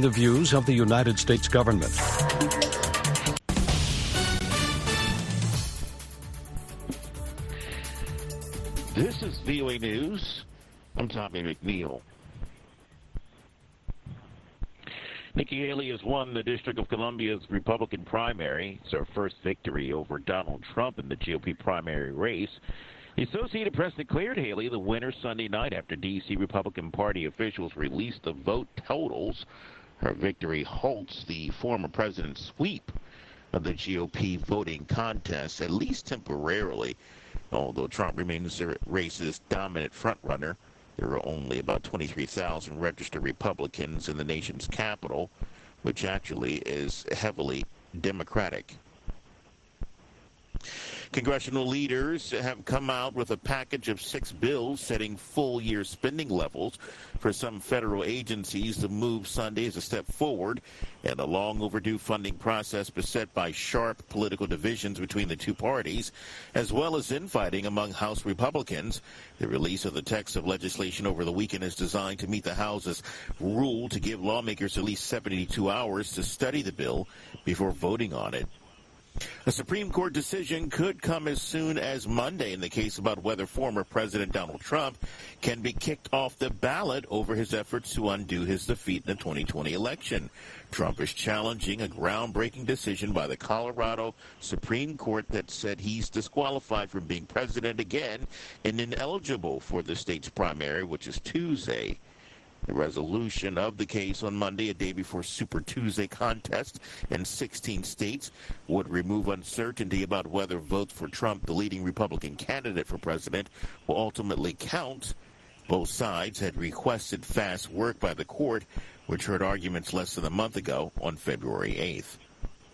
the views of the United States government. This is VOA News. I'm Tommy McNeil. Nikki Haley has won the District of Columbia's Republican primary. It's her first victory over Donald Trump in the GOP primary race. The Associated Press declared Haley the winner Sunday night after D.C. Republican Party officials released the vote totals. Her victory halts the former president's sweep of the GOP voting contest, at least temporarily. Although Trump remains the race's dominant frontrunner, there are only about 23,000 registered Republicans in the nation's capital, which actually is heavily Democratic. Congressional leaders have come out with a package of six bills setting full year spending levels for some federal agencies. The move Sunday is a step forward in a long overdue funding process beset by sharp political divisions between the two parties, as well as infighting among House Republicans. The release of the text of legislation over the weekend is designed to meet the House's rule to give lawmakers at least 72 hours to study the bill before voting on it. A Supreme Court decision could come as soon as Monday in the case about whether former President Donald Trump can be kicked off the ballot over his efforts to undo his defeat in the 2020 election. Trump is challenging a groundbreaking decision by the Colorado Supreme Court that said he's disqualified from being president again and ineligible for the state's primary, which is Tuesday. The resolution of the case on Monday, a day before Super Tuesday contest in 16 states, would remove uncertainty about whether votes for Trump, the leading Republican candidate for president, will ultimately count. Both sides had requested fast work by the court, which heard arguments less than a month ago on February 8th.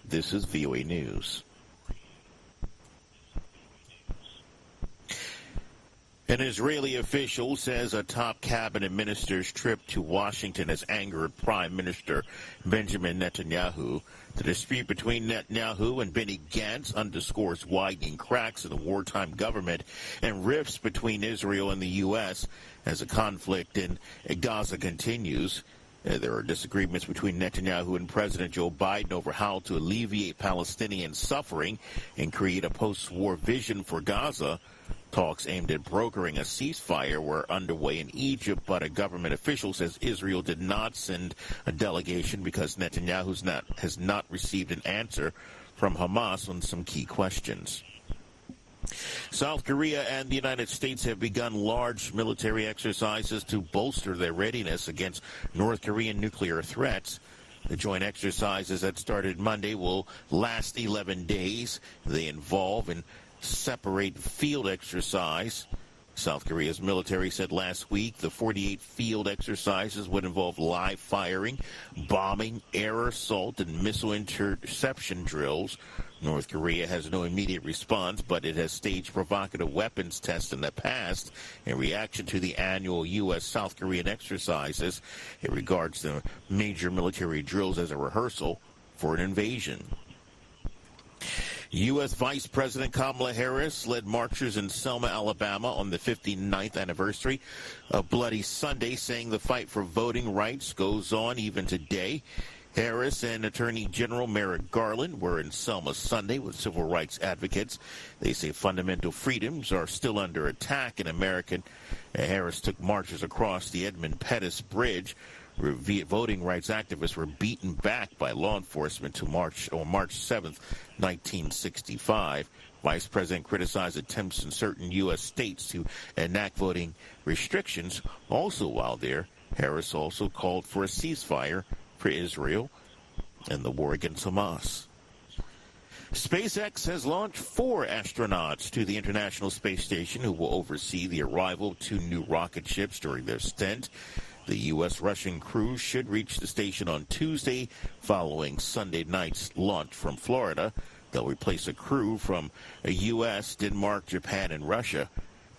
This is VOA News. An Israeli official says a top cabinet minister's trip to Washington has angered Prime Minister Benjamin Netanyahu. The dispute between Netanyahu and Benny Gantz underscores widening cracks in the wartime government and rifts between Israel and the U.S. as the conflict in Gaza continues. Uh, there are disagreements between Netanyahu and President Joe Biden over how to alleviate Palestinian suffering and create a post-war vision for Gaza. Talks aimed at brokering a ceasefire were underway in Egypt, but a government official says Israel did not send a delegation because Netanyahu not, has not received an answer from Hamas on some key questions. South Korea and the United States have begun large military exercises to bolster their readiness against North Korean nuclear threats. The joint exercises that started Monday will last 11 days. They involve in separate field exercise. South Korea's military said last week the 48 field exercises would involve live firing, bombing, air assault, and missile interception drills. North Korea has no immediate response, but it has staged provocative weapons tests in the past in reaction to the annual U.S. South Korean exercises. It regards the major military drills as a rehearsal for an invasion. U.S. Vice President Kamala Harris led marchers in Selma, Alabama on the 59th anniversary of Bloody Sunday, saying the fight for voting rights goes on even today. Harris and Attorney General Merrick Garland were in Selma Sunday with civil rights advocates. They say fundamental freedoms are still under attack in America. Harris took marchers across the Edmund Pettus Bridge voting rights activists were beaten back by law enforcement to March or March 7th, 1965. Vice President criticized attempts in certain U.S. states to enact voting restrictions. Also, while there, Harris also called for a ceasefire for Israel and the war against Hamas. SpaceX has launched four astronauts to the International Space Station who will oversee the arrival of two new rocket ships during their stint. The U.S. Russian crew should reach the station on Tuesday following Sunday night's launch from Florida. They'll replace a crew from a U.S., Denmark, Japan, and Russia.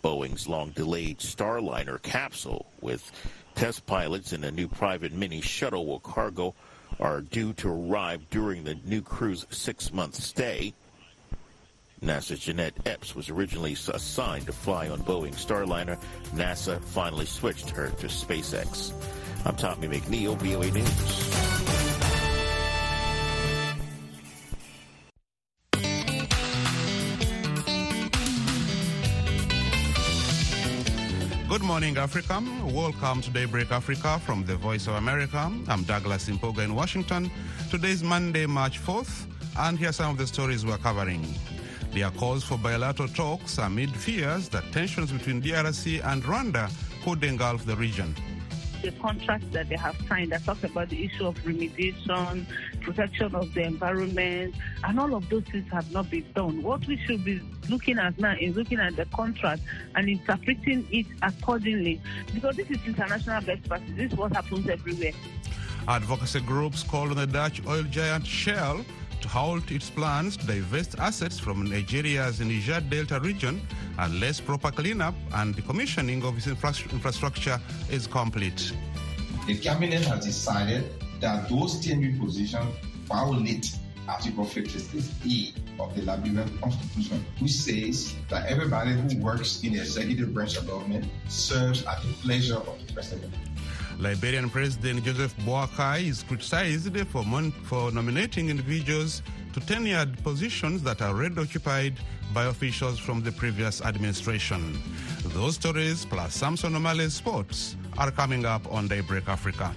Boeing's long delayed Starliner capsule with test pilots and a new private mini shuttle with cargo are due to arrive during the new crew's six month stay. NASA's Jeanette Epps was originally assigned to fly on Boeing Starliner. NASA finally switched her to SpaceX. I'm Tommy McNeil, VOA News. Good morning, Africa. Welcome to Daybreak Africa from the Voice of America. I'm Douglas Mpuga in Washington. Today is Monday, March 4th, and here are some of the stories we're covering. There are calls for bilateral talks amid fears that tensions between DRC and Rwanda could engulf the region the contracts that they have signed that talks about the issue of remediation, protection of the environment, and all of those things have not been done. What we should be looking at now is looking at the contract and interpreting it accordingly, because this is international best practice. This is what happens everywhere. Advocacy groups called on the Dutch oil giant Shell to halt its plans to divest assets from Nigeria's Niger Delta region unless proper cleanup and decommissioning of its infra- infrastructure is complete. The cabinet has decided that those TNB positions violate Article 56E of the Liberian Constitution, which says that everybody who works in the executive branch of government serves at the pleasure of the president. Liberian President Joseph Boakai is criticized for, for nominating individuals to tenured positions that are already occupied by officials from the previous administration. Those stories, plus Samson Omale's sports, are coming up on Daybreak Africa.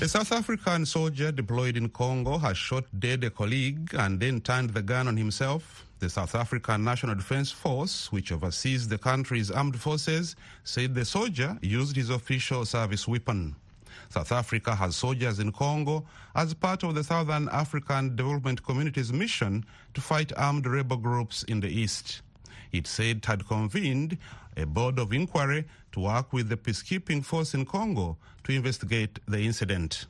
A South African soldier deployed in Congo has shot dead a colleague and then turned the gun on himself. The South African National Defense Force, which oversees the country's armed forces, said the soldier used his official service weapon. South Africa has soldiers in Congo as part of the Southern African Development Community's mission to fight armed rebel groups in the east. It said it had convened a board of inquiry to work with the peacekeeping force in Congo to investigate the incident.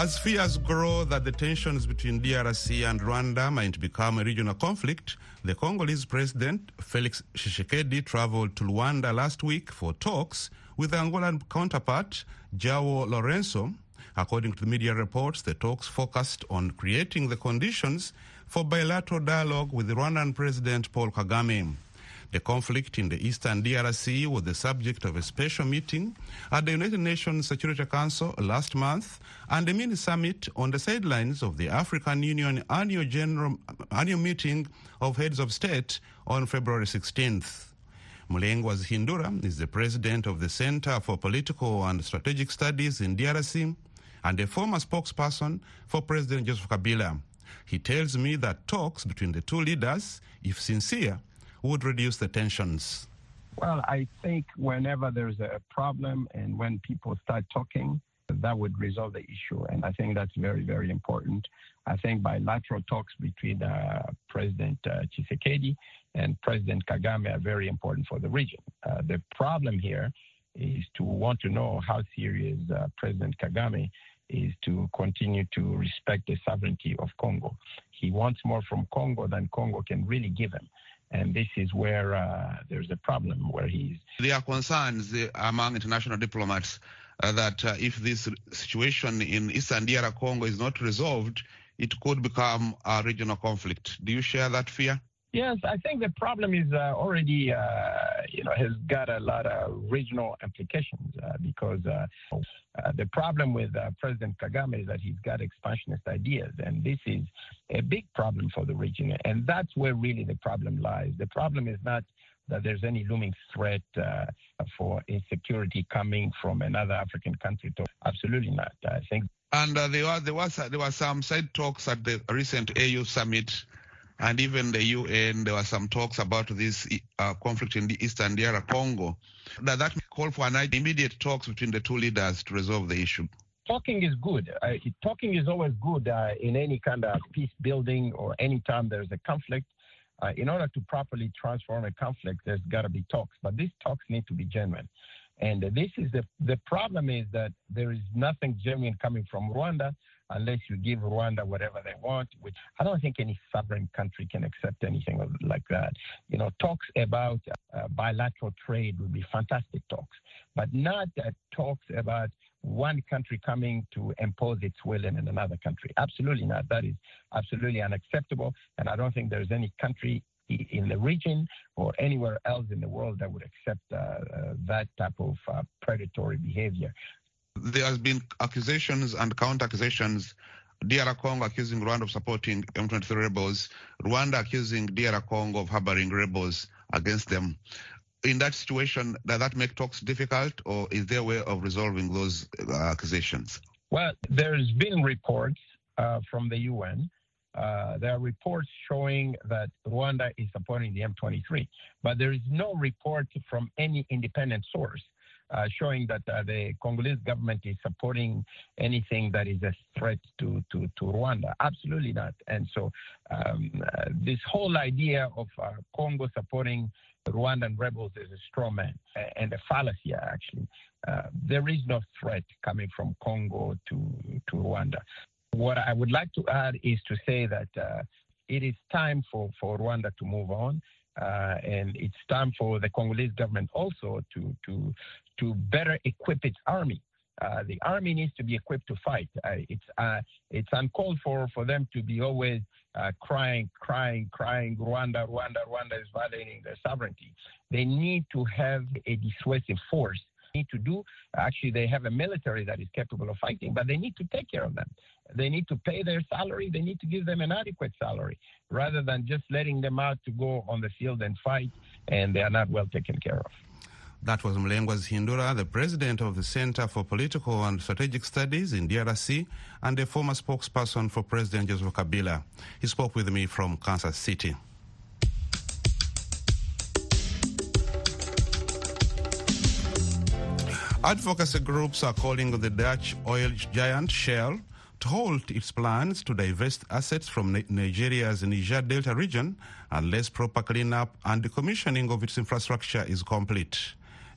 As fears grow that the tensions between DRC and Rwanda might become a regional conflict, the Congolese president, Felix Tshisekedi, traveled to Rwanda last week for talks with the Angolan counterpart, Joao Lourenco. According to media reports, the talks focused on creating the conditions for bilateral dialogue with the Rwandan President Paul Kagame. The conflict in the eastern DRC was the subject of a special meeting at the United Nations Security Council last month and a mini summit on the sidelines of the African Union annual, general, annual meeting of heads of state on February 16th. Mulengwa Hindura is the president of the Center for Political and Strategic Studies in DRC and a former spokesperson for President Joseph Kabila. He tells me that talks between the two leaders, if sincere, would reduce the tensions? Well, I think whenever there's a problem and when people start talking, that would resolve the issue. And I think that's very, very important. I think bilateral talks between uh, President uh, Tshisekedi and President Kagame are very important for the region. Uh, the problem here is to want to know how serious uh, President Kagame is to continue to respect the sovereignty of Congo. He wants more from Congo than Congo can really give him. And this is where uh, there's a problem, where he's. There are concerns among international diplomats uh, that uh, if this situation in Eastern DR Congo is not resolved, it could become a regional conflict. Do you share that fear? Yes, I think the problem is uh, already, uh, you know, has got a lot of regional implications uh, because uh, uh, the problem with uh, President Kagame is that he's got expansionist ideas, and this is a big problem for the region. And that's where really the problem lies. The problem is not that there's any looming threat for insecurity coming from another African country. Absolutely not. I think. And there, was, there, was, there were some side talks at the recent AU summit and even the UN, there were some talks about this uh, conflict in the eastern DR Congo. That, that call for an immediate talks between the two leaders to resolve the issue. Talking is good. Uh, talking is always good uh, in any kind of peace building or any time there's a conflict. Uh, in order to properly transform a conflict, there's got to be talks, but these talks need to be genuine. And this is the the problem is that there is nothing genuine coming from Rwanda unless you give Rwanda whatever they want, which I don't think any sovereign country can accept anything like that. You know, talks about uh, bilateral trade would be fantastic talks, but not uh, talks about one country coming to impose its will in another country. Absolutely not. That is absolutely unacceptable. And I don't think there's any country in the region or anywhere else in the world that would accept uh, uh, that type of uh, predatory behavior. There has been accusations and counter accusations. DR Congo accusing Rwanda of supporting M23 rebels, Rwanda accusing DR Congo of harboring rebels against them. In that situation, does that make talks difficult, or is there a way of resolving those accusations? Well, there's been reports uh, from the UN uh, there are reports showing that Rwanda is supporting the M23, but there is no report from any independent source uh, showing that uh, the Congolese government is supporting anything that is a threat to, to, to Rwanda. Absolutely not. And so um, uh, this whole idea of uh, Congo supporting Rwandan rebels is a straw man and a fallacy, actually. there is no threat coming from Congo to, to Rwanda. What I would like to add is to say that uh, it is time for, for Rwanda to move on. Uh, and it's time for the Congolese government also to, to, to better equip its army. Uh, the army needs to be equipped to fight. Uh, it's uh, it's uncalled for for them to be always uh, crying, crying, crying. Rwanda, Rwanda, Rwanda is violating their sovereignty. They need to have a dissuasive force need to do. Actually, they have a military that is capable of fighting, but they need to take care of them. They need to pay their salary. They need to give them an adequate salary rather than just letting them out to go on the field and fight and they are not well taken care of. That was Mlengwa Zihindura, the president of the Center for Political and Strategic Studies in DRC and a former spokesperson for President Joseph Kabila. He spoke with me from Kansas City. Advocacy groups are calling on the Dutch oil giant Shell to halt its plans to divest assets from Nigeria's Niger Delta region unless proper cleanup and decommissioning of its infrastructure is complete.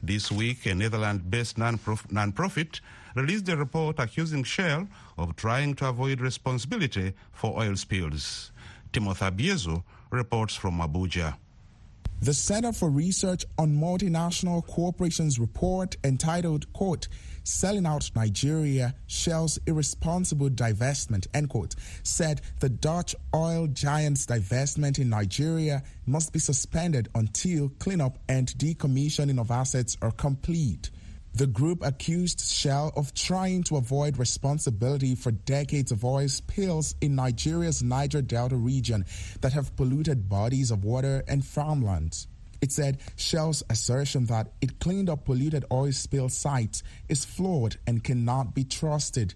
This week, a Netherlands-based non-profit released a report accusing Shell of trying to avoid responsibility for oil spills. Timothy Obiezu reports from Abuja. The Center for Research on Multinational Corporations report entitled, quote, Selling Out Nigeria, Shell's Irresponsible Divestment, end quote, said the Dutch oil giant's divestment in Nigeria must be suspended until cleanup and decommissioning of assets are complete. The group accused Shell of trying to avoid responsibility for decades of oil spills in Nigeria's Niger Delta region that have polluted bodies of water and farmlands. It said Shell's assertion that it cleaned up polluted oil spill sites is flawed and cannot be trusted.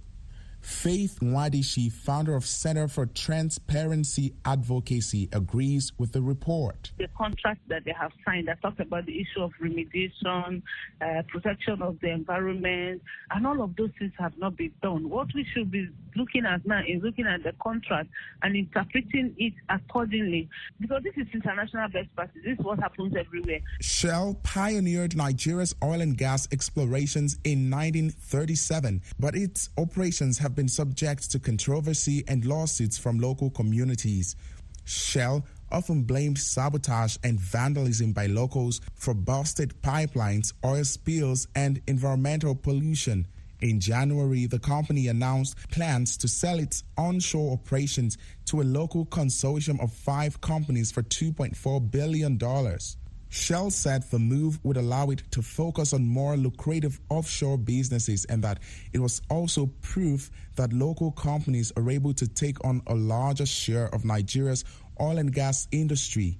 Faith Nwadishi, founder of Center for Transparency Advocacy, agrees with the report. The contract that they have signed that talks about the issue of remediation, uh, protection of the environment, and all of those things have not been done. What we should be looking at now is looking at the contract and interpreting it accordingly, because this is international best practice. This is what happens everywhere. Shell pioneered Nigeria's oil and gas explorations in 1937, but its operations have been subject to controversy and lawsuits from local communities. Shell often blamed sabotage and vandalism by locals for busted pipelines, oil spills, and environmental pollution. In January, the company announced plans to sell its onshore operations to a local consortium of five companies for $2.4 billion. Shell said the move would allow it to focus on more lucrative offshore businesses and that it was also proof that local companies are able to take on a larger share of Nigeria's oil and gas industry.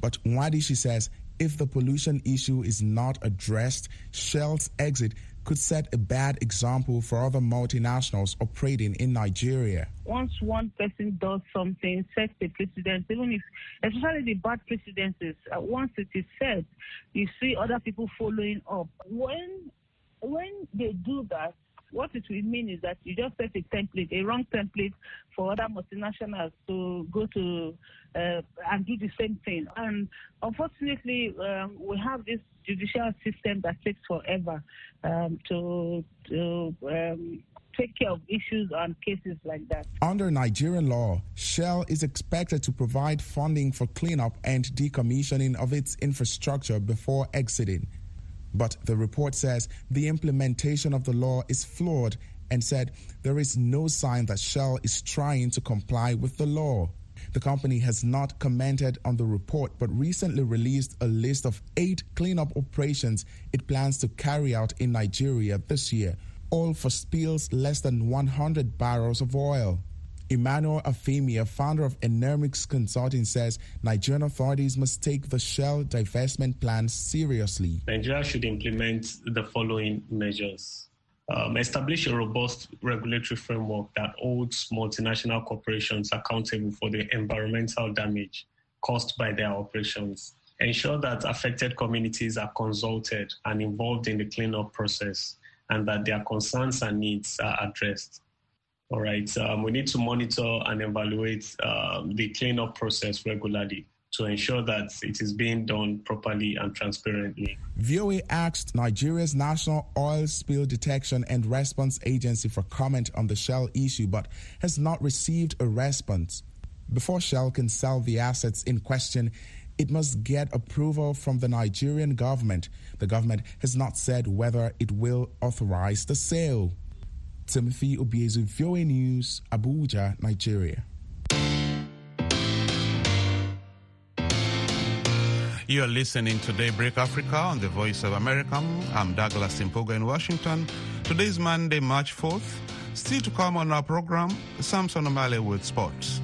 But Nwadishi says if the pollution issue is not addressed, Shell's exit could set a bad example for other multinationals operating in Nigeria. Once one person does something, sets a precedent, even if, especially the bad precedences, uh, once it is set, you see other people following up. When when they do that, what it will mean is that you just set a template, a wrong template for other multinationals to go to uh, and do the same thing. And unfortunately, um, we have this judicial system that takes forever um, to, to um, take care of issues and cases like that. Under Nigerian law, Shell is expected to provide funding for cleanup and decommissioning of its infrastructure before exiting. But the report says the implementation of the law is flawed and said there is no sign that Shell is trying to comply with the law. The company has not commented on the report but recently released a list of eight cleanup operations it plans to carry out in Nigeria this year, all for spills less than 100 barrels of oil. Emmanuel Afemia, founder of Enermix Consulting, says Nigerian authorities must take the Shell divestment plan seriously. Nigeria should implement the following measures um, establish a robust regulatory framework that holds multinational corporations accountable for the environmental damage caused by their operations. Ensure that affected communities are consulted and involved in the cleanup process and that their concerns and needs are addressed. All right, um, we need to monitor and evaluate um, the cleanup process regularly to ensure that it is being done properly and transparently. VOA asked Nigeria's National Oil Spill Detection and Response Agency for comment on the Shell issue, but has not received a response. Before Shell can sell the assets in question, it must get approval from the Nigerian government. The government has not said whether it will authorize the sale. Timothy Obiezu, VOA News, Abuja, Nigeria. You are listening to Daybreak Africa on the Voice of America. I'm Douglas Mpuga in Washington. Today is Monday, March 4th. Still to come on our program, Samson Omale with sports.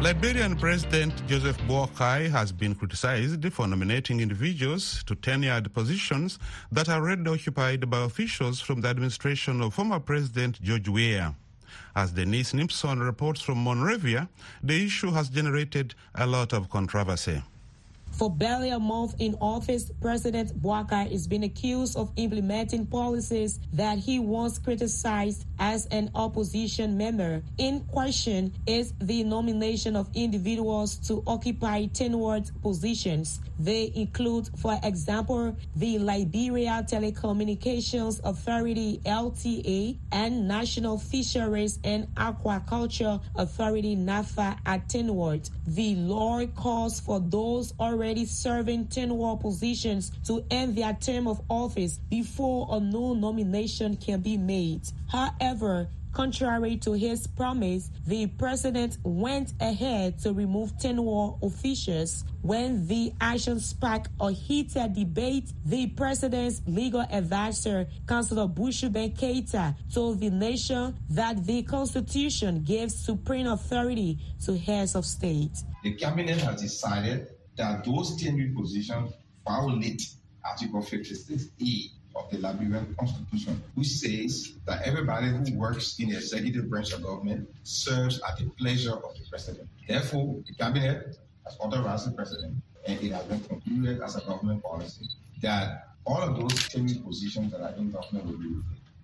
Liberian President Joseph Boakai has been criticized for nominating individuals to tenured positions that are already occupied by officials from the administration of former President George Weah. As Denise Nipson reports from Monrovia, the issue has generated a lot of controversy. For barely a month in office, President Boakai is being accused of implementing policies that he once criticized as an opposition member. In question is the nomination of individuals to occupy tenured positions. They include, for example, the Liberia Telecommunications Authority LTA and National Fisheries and Aquaculture Authority NAFA at tenured. The law calls for those already serving tenure positions to end their term of office before a new nomination can be made. However, Contrary to his promise, the president went ahead to remove tenure officials. When the action sparked a heated debate, the president's legal advisor, Councillor Bushuben Keita, told the nation that the Constitution gives supreme authority to heads of state. The cabinet has decided that those tenured positions violate Article 56A of the Liberian Constitution, which says that everybody who works in the executive branch of government serves at the pleasure of the president. Therefore, the cabinet has authorized the president, and it has been concluded as a government policy that all of those tenured positions that are in government will be.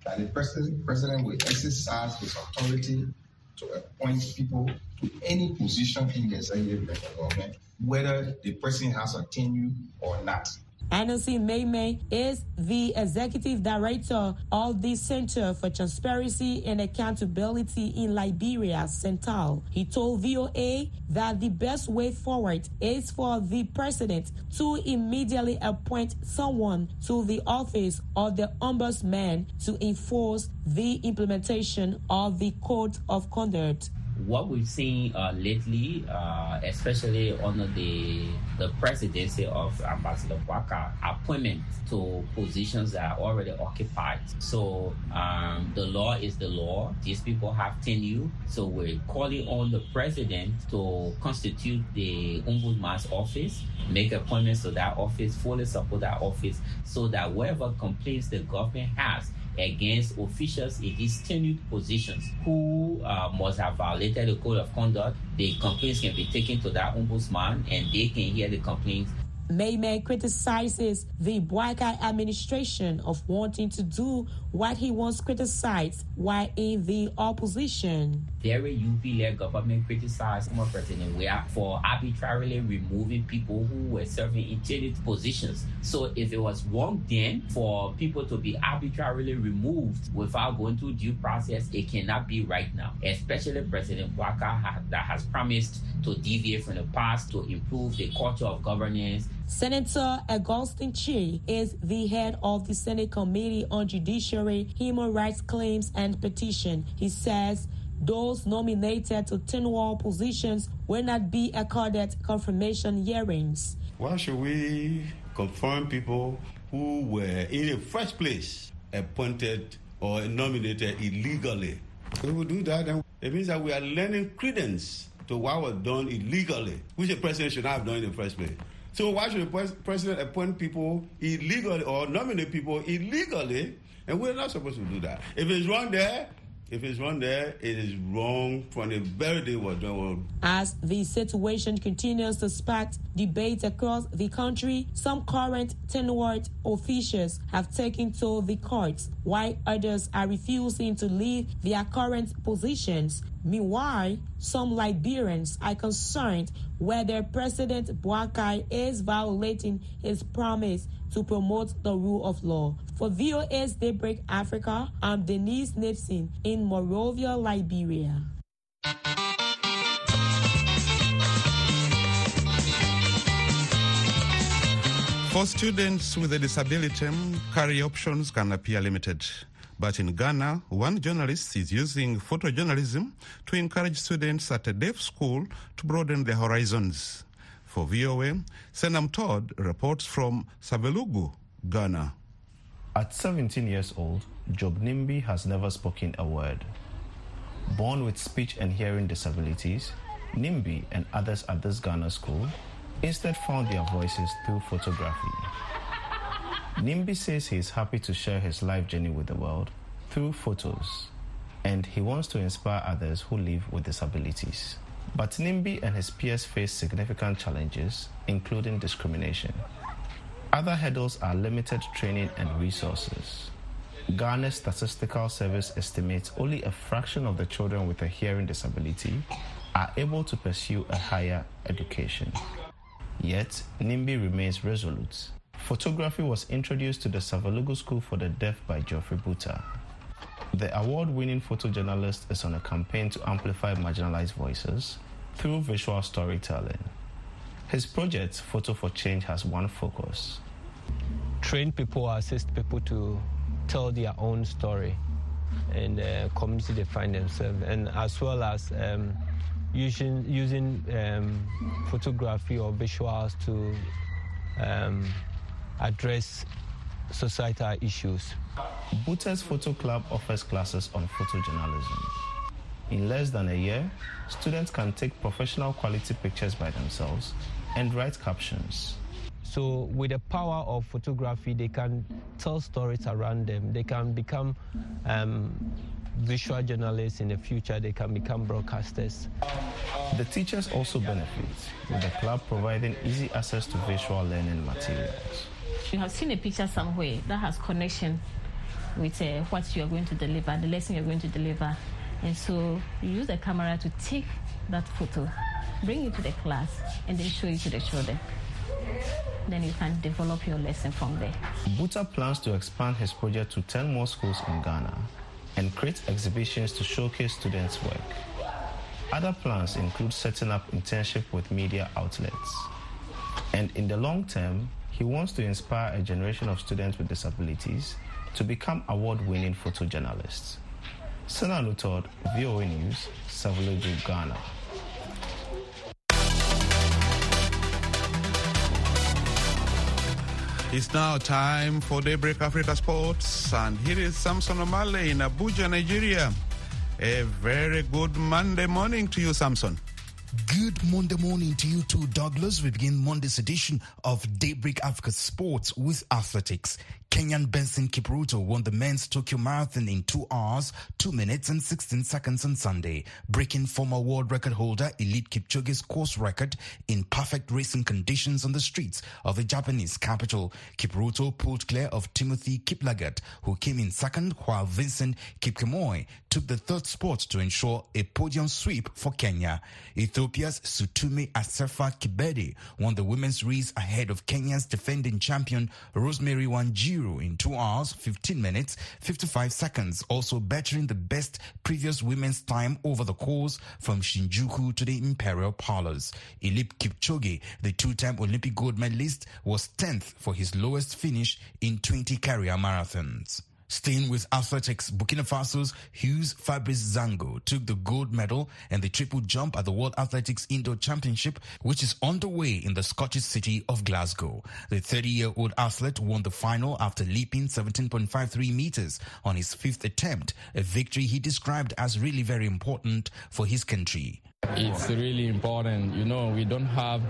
That the president, president will exercise his authority to appoint people to any position in the executive branch of government, whether the person has a tenure or not. Anderson Miamen is the executive director of the Center for Transparency and Accountability in Liberia, CENTAL. He told VOA that the best way forward is for the president to immediately appoint someone to the office of the ombudsman to enforce the implementation of the code of conduct what we've seen uh, lately, uh, especially under the the presidency of Ambassador Boakai, appointment to positions that are already occupied. So um, the law is the law. These people have tenure. So we're calling on the president to constitute the ombudsman's office, make appointments to that office, fully support that office, so that whatever complaints the government has against officials in these tenured positions who uh, must have violated the code of conduct. The complaints can be taken to that ombudsman and they can hear the complaints Miamen criticizes the Boakai administration of wanting to do what he once criticized while in the opposition. Very UP-led government criticized former President Weah for arbitrarily removing people who were serving in changed positions. So if it was wrong then for people to be arbitrarily removed without going through due process, it cannot be right now. Especially President Boakai that has promised to deviate from the past to improve the culture of governance Senator Augustine Chea is the head of the Senate Committee on Judiciary, Human Rights Claims and Petition. He says those nominated to tenure positions will not be accorded confirmation hearings. Why should we confirm people who were in the first place appointed or nominated illegally? If We do that, and it means that we are lending credence to what was done illegally, which the president should not have done in the first place. So why should the president appoint people illegally or nominate people illegally? And we're not supposed to do that. If it's wrong there, if it's wrong there, it is wrong from the very day was done. As the situation continues to spark debate across the country, some current tenured officials have taken to the courts, while others are refusing to leave their current positions. Meanwhile, some Liberians are concerned whether President Boakai is violating his promise to promote the rule of law. For VOA's Daybreak Africa, I'm Denise Nipson in Monrovia, Liberia. For students with a disability, career options can appear limited. But in Ghana, one journalist is using photojournalism to encourage students at a deaf school to broaden their horizons. For VOA, Senanu Tord reports from Savelugu, Ghana. At 17 years old, Job Nimbi has never spoken a word. Born with speech and hearing disabilities, Nimbi and others at this Ghana school instead found their voices through photography. Nimbi says he is happy to share his life journey with the world through photos, and he wants to inspire others who live with disabilities. But Nimbi and his peers face significant challenges, including discrimination. Other hurdles are limited training and resources. Ghana's Statistical Service estimates only a fraction of the children with a hearing disability are able to pursue a higher education. Yet, Nimbi remains resolute Photography was introduced to the Savelugu School for the Deaf by Geoffrey Buta. The award winning photojournalist is on a campaign to amplify marginalized voices through visual storytelling. His project, Photo for Change, has one focus train people, assist people to tell their own story in the community they find themselves, and as well as um, using, using um, photography or visuals to um, address societal issues. Buta's Photo Club offers classes on photojournalism. In less than a year, students can take professional quality pictures by themselves and write captions. So, with the power of photography, they can tell stories around them. They can become um, visual journalists in the future. They can become broadcasters. The teachers also benefit, with the club providing easy access to visual learning materials. You have seen a picture somewhere that has connection with uh, what you are going to deliver, the lesson you're going to deliver. And so you use the camera to take that photo, bring it to the class, and then show it to the children. Then you can develop your lesson from there. Buta plans to expand his project to 10 more schools in Ghana and create exhibitions to showcase students' work. Other plans include setting up internship with media outlets. And in the long term, he wants to inspire a generation of students with disabilities to become award-winning photojournalists. Senanu Tord, VOA News, Savelugu, Ghana. It's now time for Daybreak Africa Sports, and here is Samson Omale in Abuja, Nigeria. A very good Monday morning to you, Samson. Good Monday morning to you too, Douglas. We begin Monday's edition of Daybreak Africa Sports with athletics. Kenyan Benson Kipruto won the men's Tokyo Marathon in 2 hours, 2 minutes and 16 seconds on Sunday, breaking former world record holder Eliud Kipchoge's course record in perfect racing conditions on the streets of the Japanese capital. Kipruto pulled clear of Timothy Kiplagat, who came in second, while Vincent Kipkemoi took the third spot to ensure a podium sweep for Kenya. Ethiopia's Sutume Asefa Kebede won the women's race ahead of Kenya's defending champion Rosemary Wanjiru in 2 hours, 15 minutes, 55 seconds, also bettering the best previous women's time over the course from Shinjuku to the Imperial Palace. Eliud Kipchoge, the two-time Olympic gold medalist, was 10th for his lowest finish in 20 career marathons. Staying with athletics, Burkina Faso's Hugues Fabrice Zango took the gold medal in the triple jump at the World Athletics Indoor Championship, which is underway in the Scottish city of Glasgow. The 30-year-old athlete won the final after leaping 17.53 meters on his fifth attempt, a victory he described as really very important for his country. It's really important. You know, we don't have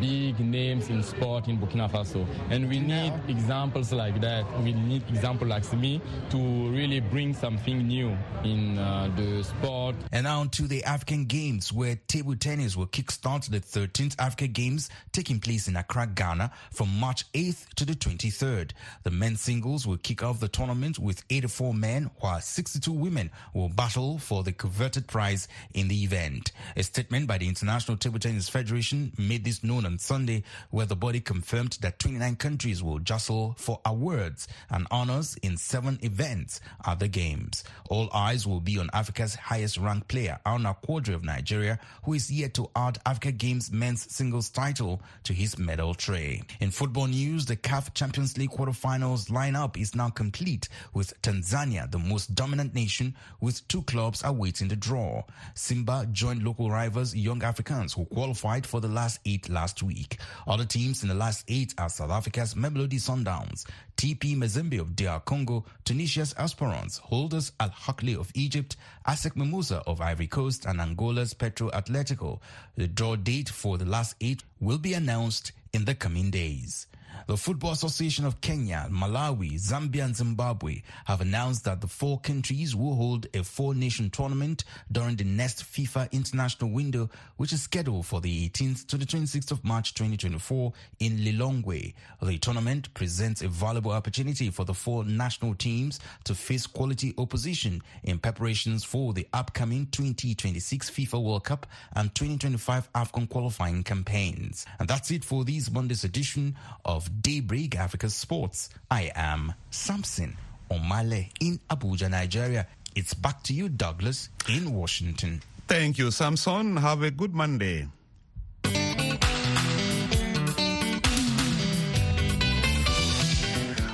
big names in sport in Burkina Faso. And we need examples like that. We need examples like me to really bring something new in uh, the sport. And now to the African Games, where table tennis will kickstart the 13th Africa Games taking place in Accra, Ghana from March 8th to the 23rd. The men's singles will kick off the tournament with 84 men, while 62 women will battle for the coveted prize in the event. A statement by the International Table Tennis Federation made this known on Sunday, where the body confirmed that 29 countries will jostle for awards and honors in seven events at the Games. All eyes will be on Africa's highest ranked player, Aruna Quadri of Nigeria, who is yet to add Africa Games men's singles title to his medal tray. In football news, the CAF Champions League quarterfinals lineup is now complete, with Tanzania the most dominant nation, with two clubs awaiting the draw. Simba joined local rivals Young Africans, who qualified for the last eight last week. Other teams in the last eight are South Africa's Mamelodi Sundowns, TP Mazembe of DR Congo, Tunisia's Esperance, holders Al Ahly of Egypt, ASEC Mimosa of Ivory Coast, and Angola's Petro Atletico. The draw date for the last eight will be announced in the coming days. The Football Association of Kenya, Malawi, Zambia, and Zimbabwe have announced that the four countries will hold a four nation tournament during the next FIFA international window, which is scheduled for the 18th to the 26th of March 2024 in Lilongwe. The tournament presents a valuable opportunity for the four national teams to face quality opposition in preparations for the upcoming 2026 FIFA World Cup and 2025 AFCON qualifying campaigns. And that's it for this Monday's edition of Daybreak Africa Sports. I am Samson Omale in Abuja, Nigeria. It's back to you, Douglas, in Washington. Thank you, Samson. Have a good Monday.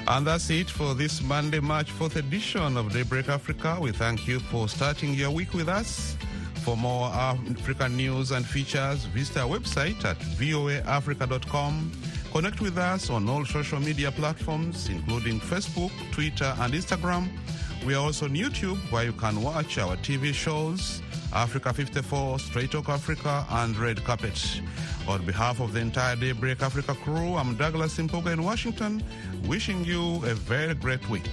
And that's it for this Monday, March 4th edition of Daybreak Africa. We thank you for starting your week with us. For more African news and features, visit our website at voaafrica.com. Connect with us on all social media platforms, including Facebook, Twitter, and Instagram. We are also on YouTube, where you can watch our TV shows, Africa 54, Straight Talk Africa, and Red Carpet. On behalf of the entire Daybreak Africa crew, I'm Douglas Mpuga in Washington, wishing you a very great week.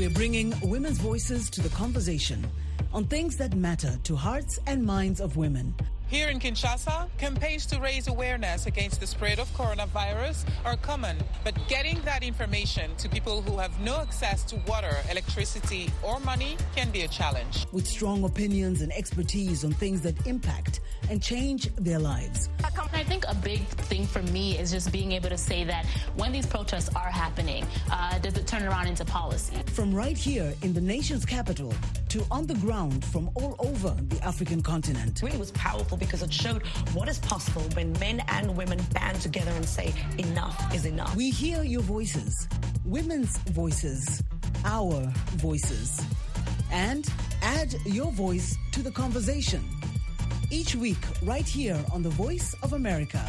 We're bringing women's voices to the conversation on things that matter to hearts and minds of women. Here in Kinshasa, campaigns to raise awareness against the spread of coronavirus are common, but getting that information to people who have no access to water, electricity, or money can be a challenge. With strong opinions and expertise on things that impact and change their lives. I think a big thing for me is just being able to say that when these protests are happening, uh, does it turn around into policy? From right here in the nation's capital to on the ground from all over the African continent. It really was powerful because it showed what is possible when men and women band together and say, enough is enough. We hear your voices, women's voices, our voices, and add your voice to the conversation. Each week, right here on The Voice of America,